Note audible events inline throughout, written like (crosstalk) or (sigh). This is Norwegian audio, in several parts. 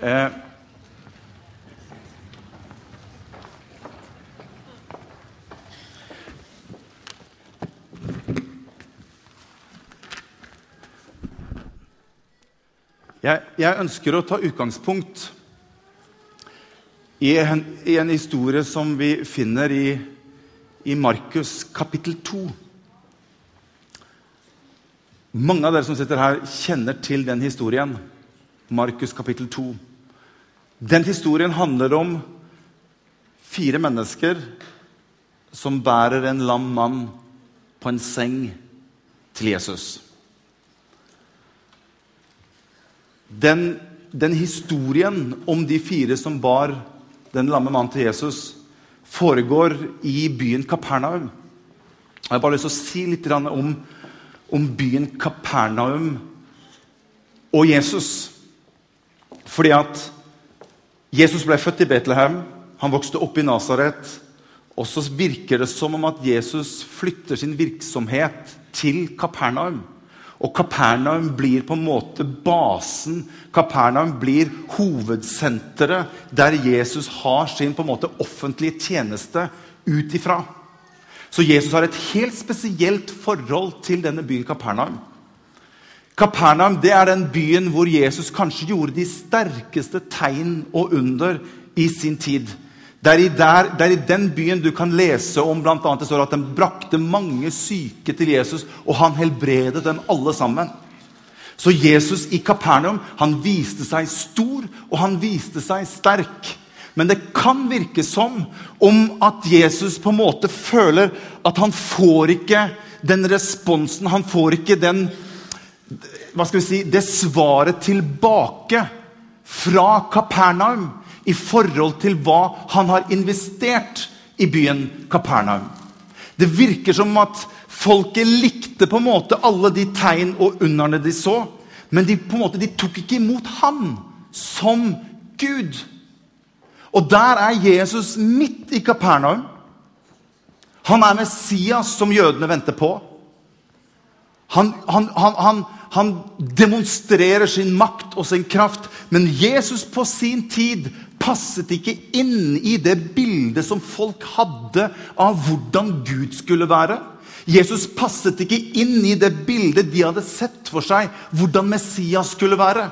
Eh, jeg, jeg, ønsker å ta utgangspunkt i en, i en historie som vi finner i, i Markus kapittel 2. Mange av dere som sitter her, kjenner til den historien. Markus kapittel 2. Den historien handler om fire mennesker som bærer en lam mann på en seng til Jesus. Den, den, historien om de fire som bar den lamme mannen til Jesus, foregår i byen Kapernaum. Jeg har bare lyst til å si litt om, om byen Kapernaum og Jesus. Fordi at Jesus ble født i Betlehem, han vokste opp i Nasaret. Og så virker det som om at Jesus flytter sin virksomhet til Kapernaum. Og Kapernaum blir på en måte basen. Kapernaum blir hovedsenteret der Jesus har sin på en måte offentlige tjeneste ut ifra. Så Jesus har et helt spesielt forhold til denne byen Kapernaum. Kapernaum det er den byen hvor Jesus kanskje gjorde de sterkeste tegn og under i sin tid. Det er, der, det er, i den byen du kan lese om blant annet, det står at de brakte mange syke til Jesus, og han helbredet dem alle sammen. Så Jesus i Kapernaum han viste seg stor, og han viste seg sterk. Men det kan virke som om at Jesus på en måte føler at han får ikke den responsen, han får ikke den hva skal vi si, det svaret tilbake fra Kapernaum i forhold til hva han har investert i byen Kapernaum. Det virker som at folket likte på en måte alle de tegn og underne de så, men de, på en måte, de tok ikke imot han som Gud. Og der er Jesus midt i Kapernaum. Han er Messias som jødene venter på. Han, han, han, han, demonstrerer sin makt og sin kraft. Men Jesus på sin tid passet ikke inn i det bildet som folk hadde av hvordan Gud skulle være. Jesus passet ikke inn i det bildet de hadde sett for seg hvordan Messias skulle være.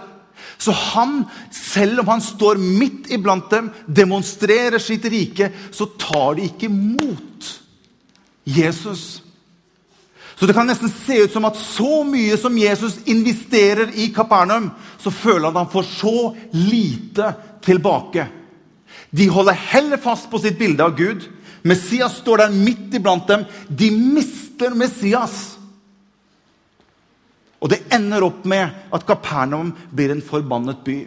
Så han, selv om han står midt iblant dem, demonstrerer sitt rike, så tar de ikke mot Jesus. Så Det kan nesten se ut som at så mye som Jesus investerer i Kapernaum, så føler han at han får så lite tilbake. De holder heller fast på sitt bilde av Gud. Messias står der midt iblant dem. De mister Messias. Og det ender opp med at Kapernaum blir en forbannet by.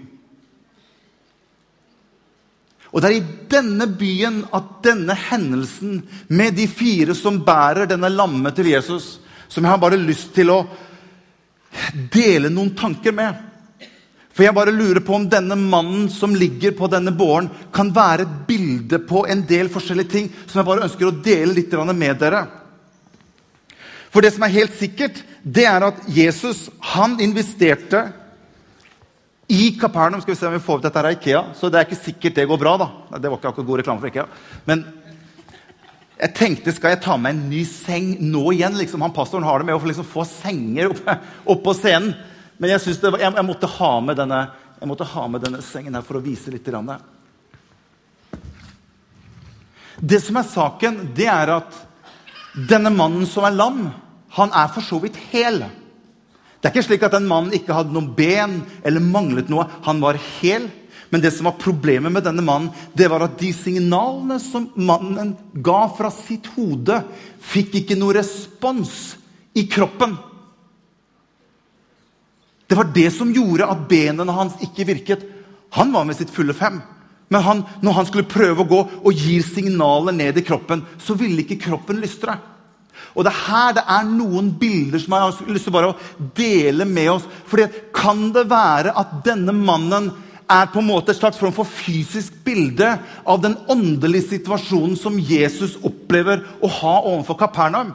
Og Det er i denne byen at denne hendelsen med de fire som bærer denne lamme til Jesus, som jeg har bare lyst til å dele noen tanker med. For jeg bare lurer på om denne mannen som ligger på denne båren, kan være et bilde på en del forskjellige ting som jeg bare ønsker å dele litt med dere. For det som er helt sikkert, det er at Jesus han investerte i Kapernaum skal vi se om vi får ut dette her av Ikea. Så det er ikke sikkert det går bra. da. Det var ikke akkurat god reklame for Ikea. Men jeg tenkte, skal jeg ta med en ny seng nå igjen? Liksom, han Pastoren har det med å liksom få senger opp, opp på scenen. Men jeg, var, jeg, jeg, måtte denne, jeg måtte ha med denne sengen her for å vise litt. Det som er saken, det er at denne mannen som er lam, han er for så vidt hel. Det er ikke slik at den mannen ikke hadde noen ben eller manglet noe. Han var hel. Men det som var problemet med denne mannen, det var at de signalene som mannen ga fra sitt hode, fikk ikke noe respons i kroppen. Det var det som gjorde at benene hans ikke virket. Han var med sitt fulle fem. Men han, når han skulle prøve å gå og gir signaler ned i kroppen, så ville ikke kroppen lystre. Og Det er her det er noen bilder som jeg har lyst til bare å dele med oss. Fordi Kan det være at denne mannen er på en måte et slags form for fysisk bilde av den åndelige situasjonen som Jesus opplever å ha overfor Kapernaum?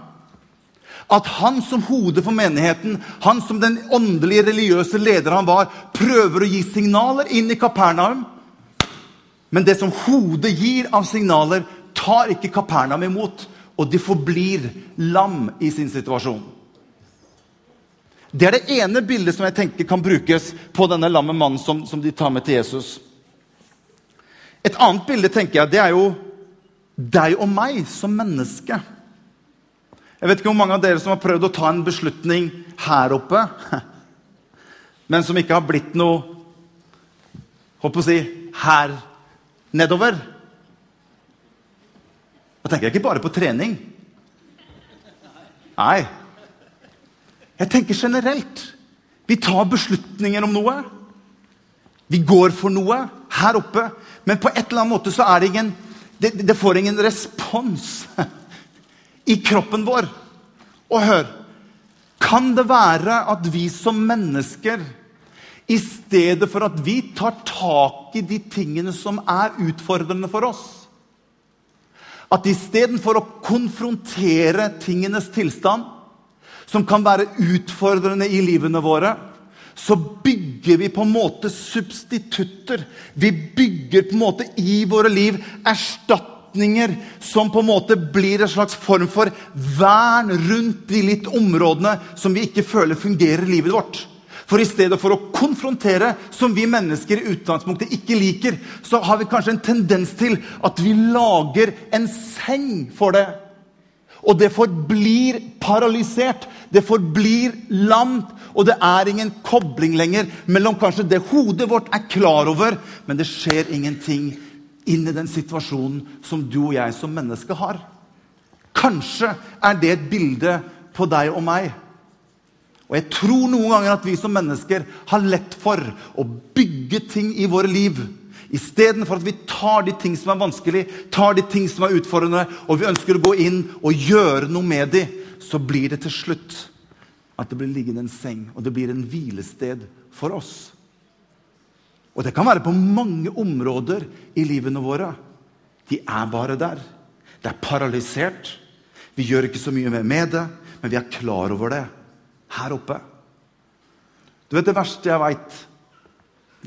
At han som hode for menigheten, han som den åndelige, religiøse leder han var, prøver å gi signaler inn i Kapernaum. Men det som hodet gir av signaler, tar ikke Kapernaum imot. Og de forblir lam i sin situasjon. Det er det ene bildet som jeg tenker kan brukes på denne lamme mannen som, som de tar med til Jesus. Et annet bilde tenker jeg, det er jo deg og meg som menneske. Jeg vet ikke hvor mange av dere som har prøvd å ta en beslutning her oppe, (laughs) men som ikke har blitt noe håper å si her nedover. Da tenker jeg ikke bare på trening. Nei. Jeg tenker generelt. Vi tar beslutninger om noe. Vi går for noe her oppe. Men på et eller annet måte så er det ingen Det, det får ingen respons (laughs) i kroppen vår. Og hør Kan det være at vi som mennesker, i stedet for at vi tar tak i de tingene som er utfordrende for oss At istedenfor å konfrontere tingenes tilstand, som kan være utfordrende i livene våre, så bygger vi på en måte substitutter. Vi bygger på en måte i våre liv erstatninger som på en måte blir en slags form for vern rundt de litt områdene som vi ikke føler fungerer i livet vårt. For i stedet for å konfrontere, som vi mennesker i utgangspunktet ikke liker, så har vi kanskje en tendens til at vi lager en seng for det. Og det forblir paralysert. Det forblir lamt. Og det er ingen kobling lenger mellom kanskje det hodet vårt er klar over, men det skjer ingenting inn i den situasjonen som du og jeg som menneske har. Kanskje er det et bilde på deg og meg. Og jeg tror noen ganger at vi som mennesker har lett for å bygge ting i våre liv. Istedenfor at vi tar de ting som er vanskelig, tar de ting som er utfordrende, og vi ønsker å gå inn og gjøre noe med de, så blir det til slutt at det blir liggende en seng, og det blir en hvilested for oss. Og det kan være på mange områder i livene våre. De er bare der. Det er paralysert. Vi gjør ikke så mye med det, men vi er klar over det her oppe. Du vet det verste jeg veit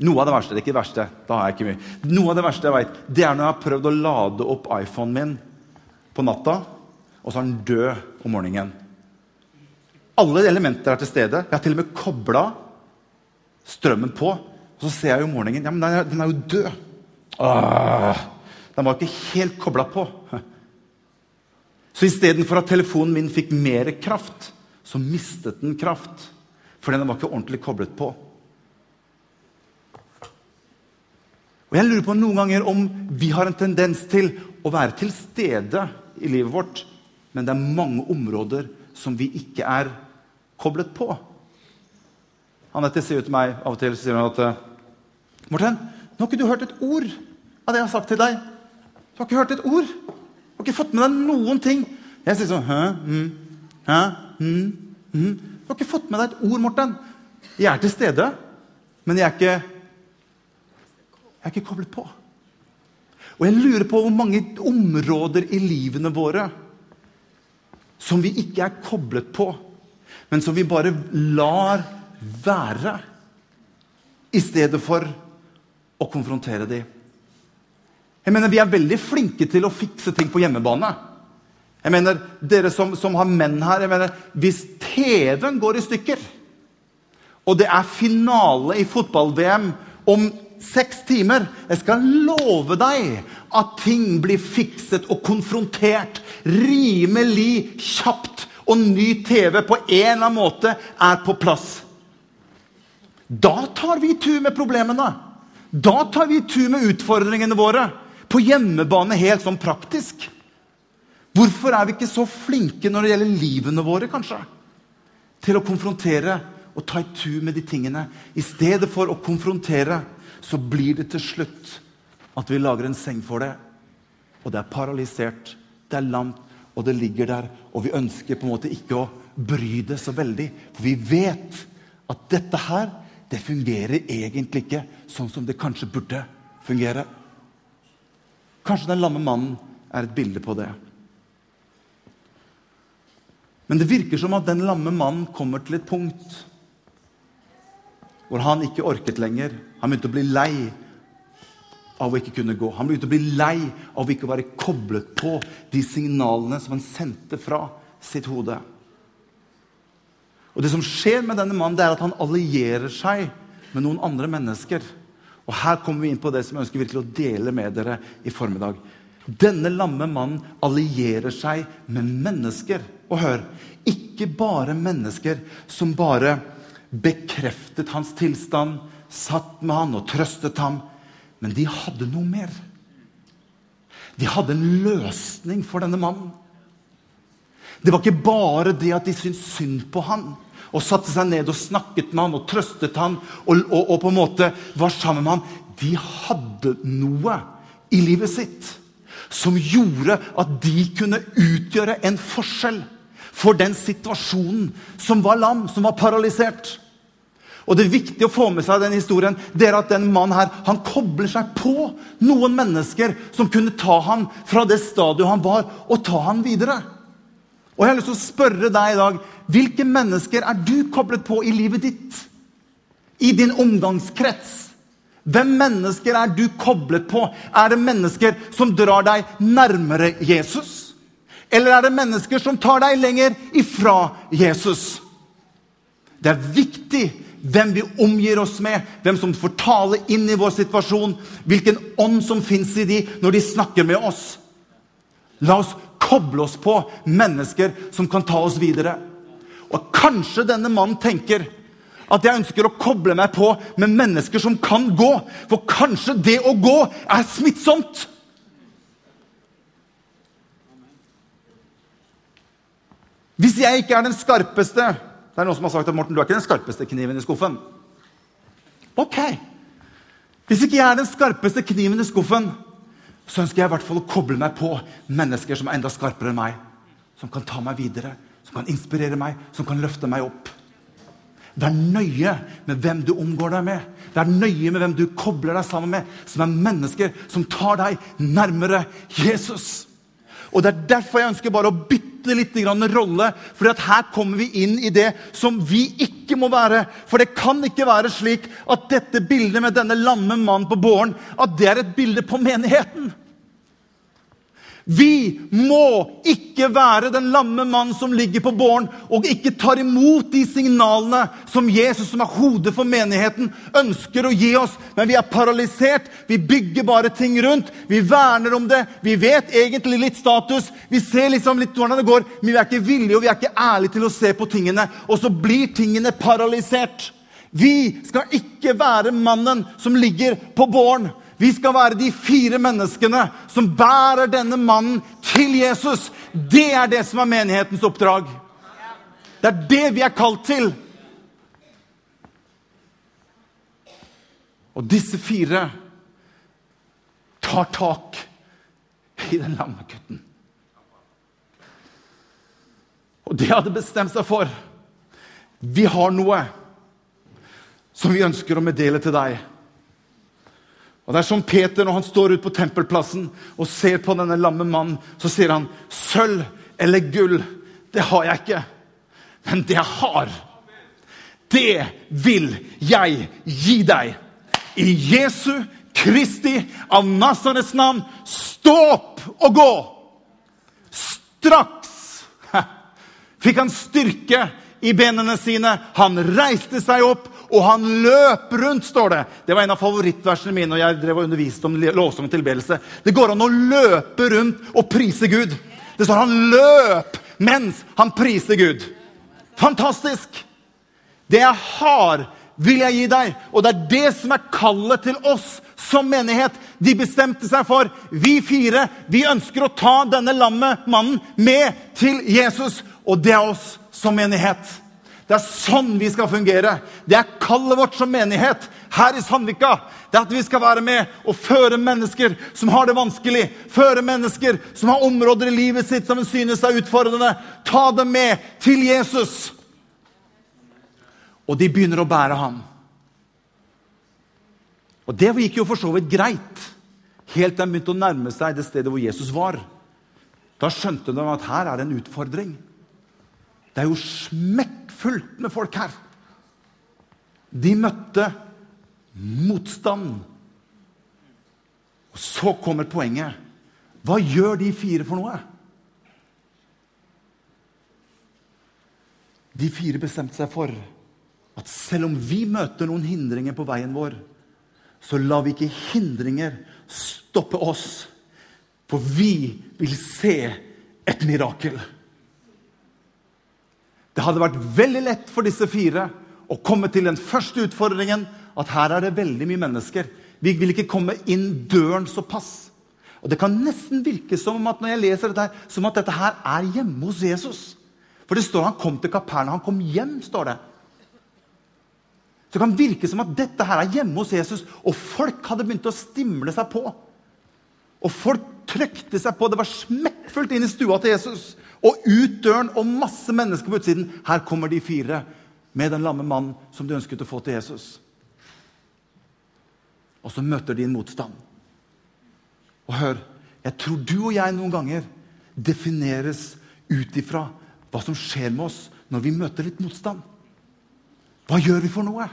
Noe av det verste, det er ikke det verste. da har jeg ikke mye. Noe av det verste jeg vet, det er når jeg har prøvd å lade opp iPhonen min på natta, og så er den død om morgenen. Alle elementer er til stede. Jeg har til og med kobla strømmen på. Og så ser jeg jo om morgenen ja, men den er, den er jo død. Åh, den var ikke helt kobla på. Så istedenfor at telefonen min fikk mer kraft, så mistet den kraft. Fordi den var ikke ordentlig koblet på. Og Jeg lurer på noen ganger om vi har en tendens til å være til stede i livet vårt, men det er mange områder som vi ikke er koblet på. Anette sier jo til meg av og til sier hun at Morten, nå har ikke du hørt et ord av det jeg har sagt til deg. Du har ikke hørt et ord. Du har ikke fått med deg noen ting. Jeg sier sånn Hæ? Mm, hæ? Mm, mm. Du har ikke fått med deg et ord, Morten. Jeg er til stede, men jeg er ikke Jeg er ikke koblet på. Og jeg lurer på hvor mange områder i livene våre som vi ikke er koblet på, men som vi bare lar være, i stedet for å konfrontere dem. Jeg mener, Vi er veldig flinke til å fikse ting på hjemmebane. Jeg mener, Dere som, som har menn her jeg mener, Hvis TV-en går i stykker, og det er finale i fotball-VM om seks timer Jeg skal love deg at ting blir fikset og konfrontert rimelig kjapt. Og ny TV på en eller annen måte er på plass. Da tar vi tur med problemene. Da tar vi tur med utfordringene våre på hjemmebane helt sånn praktisk. Hvorfor er vi ikke så flinke når det gjelder livene våre, kanskje? Til å konfrontere og ta i tur med de tingene. I stedet for å konfrontere, så blir det til slutt at vi lager en seng for det. Og det er paralysert, det er lamt, og det ligger der. Og vi ønsker på en måte ikke å bry det så veldig. For vi vet at dette her det fungerer egentlig ikke sånn som det kanskje burde fungere. Kanskje den lamme mannen er et bilde på det. Men det virker som at den lamme mannen kommer til et punkt hvor han ikke orket lenger. Han begynte å bli lei av å ikke kunne gå. Han begynte å bli lei av å ikke være koblet på de signalene som han sendte fra sitt hode. Og Det som skjer med denne mannen, det er at han allierer seg med noen andre mennesker. Og Her kommer vi inn på det som jeg ønsker virkelig å dele med dere i formiddag. Denne lamme mannen allierer seg med mennesker. Og hør, ikke bare mennesker som bare bekreftet hans tilstand, satt med han og trøstet ham. Men de hadde noe mer. De hadde en løsning for denne mannen. Det var ikke bare det at de syntes synd på han og satte seg ned og snakket med han og trøstet han og, og, og på en måte var sammen med han. De hadde noe i livet sitt som gjorde at de kunne utgjøre en forskjell for den situasjonen som var lam, som var paralysert. Og Det er viktig å få med seg den historien, det er at den mannen her, han kobler seg på noen mennesker som kunne ta ham fra det stadiet han var, og ta ham videre. Og jeg har lyst til å spørre deg i dag hvilke mennesker er du koblet på i livet ditt? I din omgangskrets? Hvem mennesker er du koblet på? Er det mennesker som drar deg nærmere Jesus? Eller er det mennesker som tar deg lenger ifra Jesus? Det er viktig hvem vi omgir oss med, hvem som får tale inn i vår situasjon, hvilken ånd som fins i de når de snakker med oss. La oss koble oss på mennesker som kan ta oss videre. Og kanskje denne mannen tenker at jeg ønsker å koble meg på med mennesker som kan gå. For kanskje det å gå er smittsomt. Hvis jeg ikke er den skarpeste Det er noen som har sagt at Morten, du er ikke den skarpeste kniven i skuffen. Ok. Hvis ikke jeg er den skarpeste kniven i skuffen, så ønsker jeg i hvert fall å koble meg på mennesker som er enda skarpere enn meg. Som kan ta meg videre, som kan inspirere meg, som kan løfte meg opp. Det er nøye med hvem du omgår deg med. Det er nøye med hvem du kobler deg sammen med, som er mennesker som tar deg nærmere Jesus. Og Det er derfor jeg ønsker bare å bytte litt rolle. For her kommer vi inn i det som vi ikke må være. For det kan ikke være slik at dette bildet med denne lamme mannen på båren at det er et bilde på menigheten. Vi må ikke være den lamme mann som ligger på båren og ikke tar imot de signalene som Jesus, som er hodet for menigheten, ønsker å gi oss. Men vi er paralysert. Vi bygger bare ting rundt. Vi verner om det. Vi vet egentlig litt status. Vi ser liksom litt hvordan det går, men vi er ikke villige og vi er ikke ærlige til å se på tingene. Og så blir tingene paralysert. Vi skal ikke være mannen som ligger på båren. Vi skal være de fire menneskene som bærer denne mannen til Jesus. Det er det som er menighetens oppdrag. Det er det vi er kalt til. Og disse fire tar tak i den lamme gutten. Og de hadde bestemt seg for Vi har noe som vi ønsker å meddele til deg. Og Det er som Peter når han står ute på tempelplassen og ser på denne lamme mannen. Så sier han, 'Sølv eller gull, det har jeg ikke. Men det jeg har, det vil jeg gi deg.' I Jesu Kristi av Nasarets navn, stå opp og gå! Straks (laughs) fikk han styrke i benene sine. Han reiste seg opp og han løp rundt, står det. Det var en av favorittversene mine når jeg drev og underviste om lovsang og tilbedelse. Det går an å løpe rundt og prise Gud. Det står han løp mens han priser Gud. Fantastisk! Det jeg har, vil jeg gi deg. Og det er det som er kallet til oss som menighet. De bestemte seg for vi fire vi ønsker å ta denne lamme mannen med til Jesus. Og det er oss som menighet. Det er sånn vi skal fungere. Det er kallet vårt som menighet her i Sandvika. Det er at vi skal være med og føre mennesker som har det vanskelig. Føre mennesker som har områder i livet sitt som synes er utfordrende. Ta dem med til Jesus. Og de begynner å bære ham. Og det gikk jo for så vidt greit, helt til de begynte å nærme seg det stedet hvor Jesus var. Da skjønte de at her er det en utfordring. Det er jo smekkfullt med folk her. De møtte motstand. Og så kommer poenget. Hva gjør de fire for noe? De fire bestemte seg for at selv om vi møter noen hindringer på veien vår, så lar vi ikke hindringer stoppe oss. For vi vil se et mirakel. Det hadde vært veldig lett for disse fire å komme til den første utfordringen at her er det veldig mye mennesker. Vi vil ikke komme inn døren såpass. Og Det kan nesten virke som at når jeg leser dette, her, som at dette her er hjemme hos Jesus. For det står han kom til Kaperna. Han kom hjem, står det. Så det kan virke som at dette her er hjemme hos Jesus, og folk hadde begynt å stimle seg på. Og folk trykte seg på. Det var smekkfullt inn i stua til Jesus. Og ut døren, og masse mennesker på utsiden. Her kommer de fire med den lamme mannen som de ønsket å få til Jesus. Og så møter de en motstand. Og hør, jeg tror du og jeg noen ganger defineres ut ifra hva som skjer med oss når vi møter litt motstand. Hva gjør vi for noe?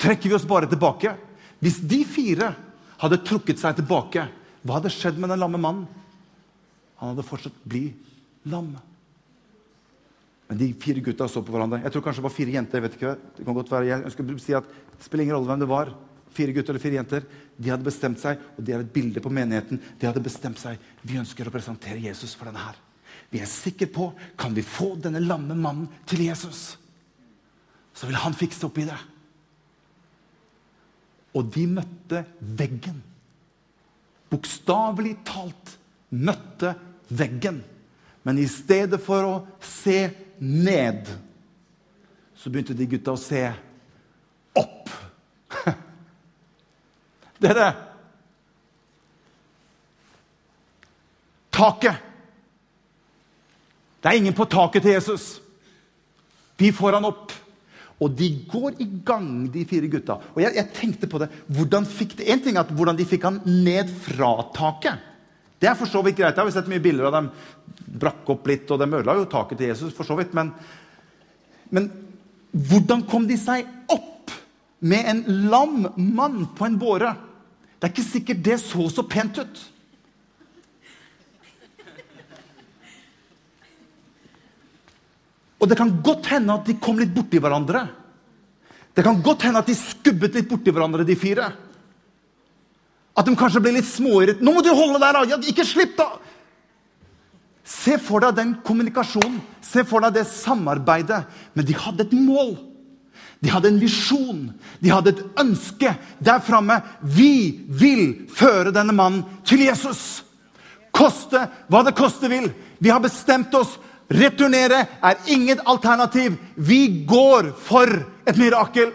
Trekker vi oss bare tilbake? Hvis de fire hadde trukket seg tilbake, hva hadde skjedd med den lamme mannen? Han hadde fortsatt blitt lam. Men de fire gutta så på hverandre. Jeg tror kanskje det var fire jenter. jeg vet ikke, det kan godt være, jeg ønsker å si at Det spiller ingen rolle hvem det var fire gutter eller fire jenter. De hadde bestemt seg, og de er et bilde på menigheten. De hadde bestemt seg, Vi ønsker å presentere Jesus for denne her. Vi er sikre på kan vi få denne lamme mannen til Jesus. Så vil han fikse opp i det. Og de møtte veggen. Bokstavelig talt møtte veggen. Men i stedet for å se ned, så begynte de gutta å se opp. (laughs) Dere Taket. Det er ingen på taket til Jesus. Vi får han opp. Og de går i gang, de fire gutta. Og jeg, jeg tenkte på det. Hvordan fikk de, en ting er at hvordan de fikk han ned fra taket. Det er for så vidt greit. Jeg har sett mye bilder av dem brakk opp litt, og de ødela jo taket til Jesus. for så vidt, men, men hvordan kom de seg opp med en lam mann på en båre? Det er ikke sikkert det så så pent ut. Og det kan godt hende at de kom litt borti hverandre. Det kan godt hende at de skubbet litt borti hverandre, de fire. At de kanskje blir litt småirritert. 'Nå må du holde der, da! Ikke slipp, da!' Se for deg den kommunikasjonen, se for deg det samarbeidet. Men de hadde et mål. De hadde en visjon, de hadde et ønske der framme. Vi vil føre denne mannen til Jesus. Koste hva det koste vil. Vi har bestemt oss. Returnere er inget alternativ. Vi går for et mirakel.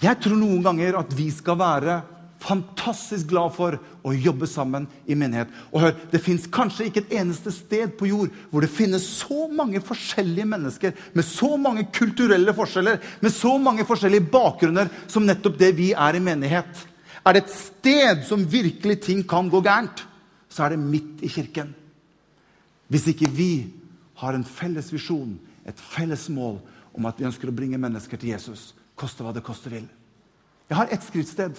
Jeg tror noen ganger at vi skal være fantastisk glad for å jobbe sammen i menighet. Og hør, Det fins kanskje ikke et eneste sted på jord hvor det finnes så mange forskjellige mennesker med så mange kulturelle forskjeller, med så mange forskjellige bakgrunner som nettopp det vi er i menighet. Er det et sted som virkelig ting kan gå gærent, så er det midt i kirken. Hvis ikke vi har en felles visjon, et felles mål om at vi ønsker å bringe mennesker til Jesus, koste hva det koste vil. Jeg har ett skriftsted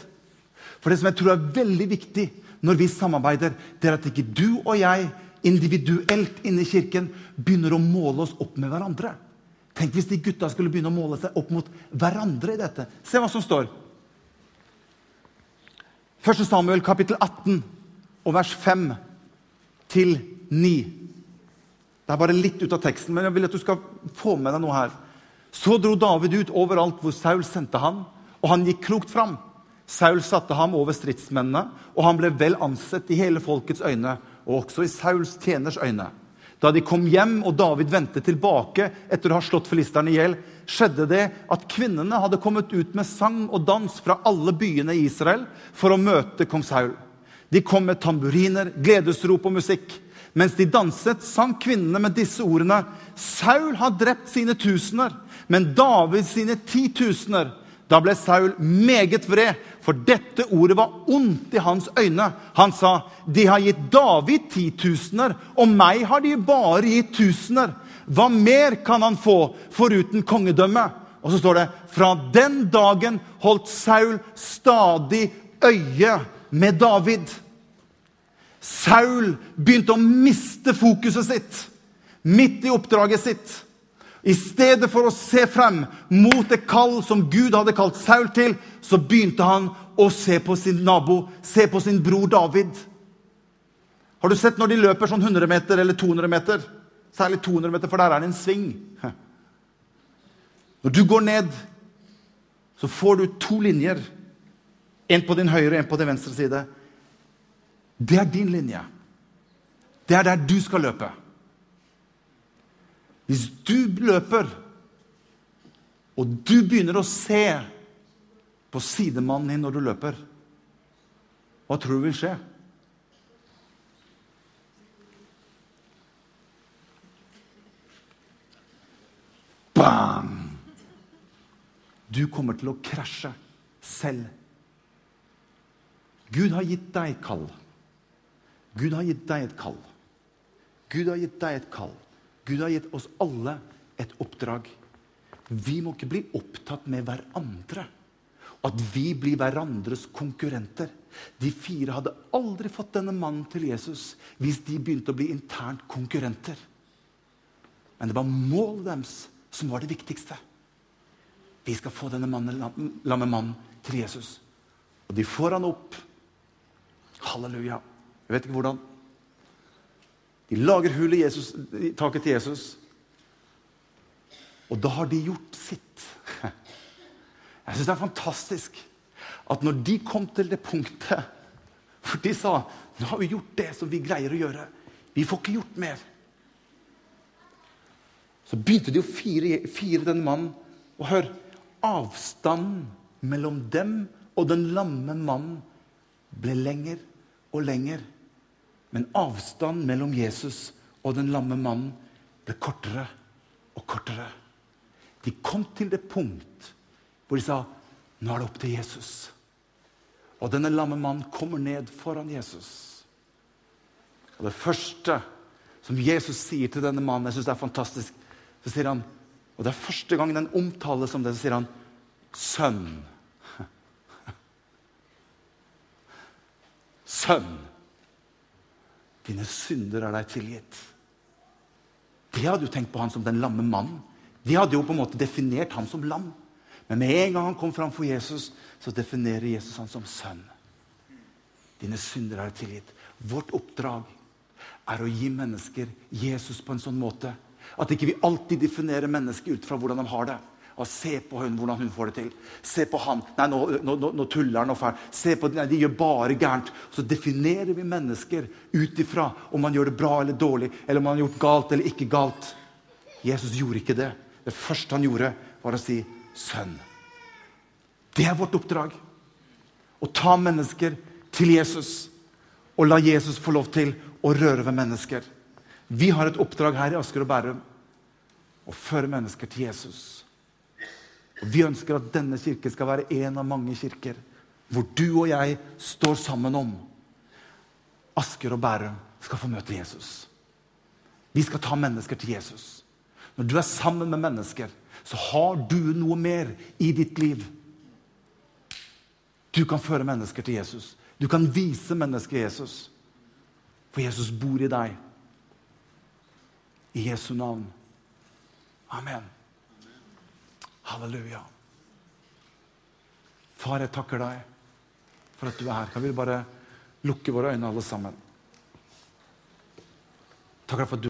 for det som jeg tror er veldig viktig når vi samarbeider, det er at ikke du og jeg individuelt inne i kirken begynner å måle oss opp med hverandre. Tenk hvis de gutta skulle begynne å måle seg opp mot hverandre i dette. Se hva som står. 1. Samuel kapittel 18 og vers 5 til 9. Det er bare litt ut av teksten, men jeg vil at du skal få med deg noe her. Så dro David ut overalt hvor Saul sendte han, og han gikk klokt fram. Saul satte ham over stridsmennene, og han ble vel ansett i hele folkets øyne, og også i Sauls tjeners øyne. Da de kom hjem og David vendte tilbake etter å ha slått filisterne i hjel, skjedde det at kvinnene hadde kommet ut med sang og dans fra alle byene i Israel for å møte kong Saul. De kom med tamburiner, gledesrop og musikk. Mens de danset, sang kvinnene med disse ordene.: Saul har drept sine tusener, men David sine titusener. Da ble Saul meget vred, for dette ordet var ondt i hans øyne. Han sa, 'De har gitt David titusener, og meg har de bare gitt tusener.' Hva mer kan han få foruten kongedømme? Og så står det, 'Fra den dagen holdt Saul stadig øye med David'. Saul begynte å miste fokuset sitt midt i oppdraget sitt. I stedet for å se frem mot det kall som Gud hadde kalt Saul til, så begynte han å se på sin nabo, se på sin bror David. Har du sett når de løper sånn 100 meter eller 200 meter? Særlig 200 meter, for der er det en sving. (laughs) Når du går ned, så får du to linjer. En på din høyre og en på din venstre side. Det er din linje. Det er der du skal løpe. Hvis du løper, og du begynner å se på sidemannen din når du løper, hva tror du vil skje? Bam! Du kommer til å krasje selv. Gud har gitt deg kall. Gud har gitt deg et kall. Gud har gitt deg et kall. Gud har gitt oss alle et oppdrag. Vi må ikke bli opptatt med hverandre. At vi blir hverandres konkurrenter. De fire hadde aldri fått denne mannen til Jesus hvis de begynte å bli internt konkurrenter. Men det var målet deres som var det viktigste. Vi skal få denne lamme mannen til Jesus. Og de får han opp. Halleluja. Jeg vet ikke hvordan. De lager hull i, Jesus, i taket til Jesus. Og da har de gjort sitt. (laughs) Jeg syns det er fantastisk at når de kom til det punktet hvor de sa nå har vi gjort det som vi greier å gjøre, vi får ikke gjort mer, så begynte de å fire, fire denne mannen. Og hør avstanden mellom dem og den lamme mannen ble lenger og lenger. Men avstanden mellom Jesus og den lamme mannen ble kortere og kortere. De kom til det punkt hvor de sa nå er det opp til Jesus. Og denne lamme mannen kommer ned foran Jesus. Og det første som Jesus sier til denne mannen, jeg synes det er fantastisk, så sier han, og det er første gang den omtales som det, så sier han 'sønn'. (laughs) Sønn. Dine synder er deg tilgitt. De hadde jo tenkt på han som den lamme mannen. De hadde jo på en måte definert han som lam. Men med en gang han kom fram for Jesus, så definerer Jesus han som sønn. Dine synder er tilgitt. Vårt oppdrag er å gi mennesker Jesus på en sånn måte at ikke vi alltid definerer mennesket ut fra hvordan de har det. Og Se på hun, hvordan hun får det til. Se på han. Nei, nå, nå, nå tuller han og fæl. Se på, nei, De gjør bare gærent. Så definerer vi mennesker ut ifra om man gjør det bra eller dårlig, eller om man har gjort galt eller ikke galt. Jesus gjorde ikke det. Det første han gjorde, var å si 'sønn'. Det er vårt oppdrag. Å ta mennesker til Jesus og la Jesus få lov til å røre ved mennesker. Vi har et oppdrag her i Asker og Bærum å føre mennesker til Jesus. Og Vi ønsker at denne kirke skal være en av mange kirker hvor du og jeg står sammen om Asker og Bærum skal få møte Jesus. Vi skal ta mennesker til Jesus. Når du er sammen med mennesker, så har du noe mer i ditt liv. Du kan føre mennesker til Jesus. Du kan vise mennesker Jesus. For Jesus bor i deg. I Jesu navn. Amen. Halleluja. Far, jeg takker deg for at du er her. Kan vi bare lukke våre øyne, alle sammen? Takk for at du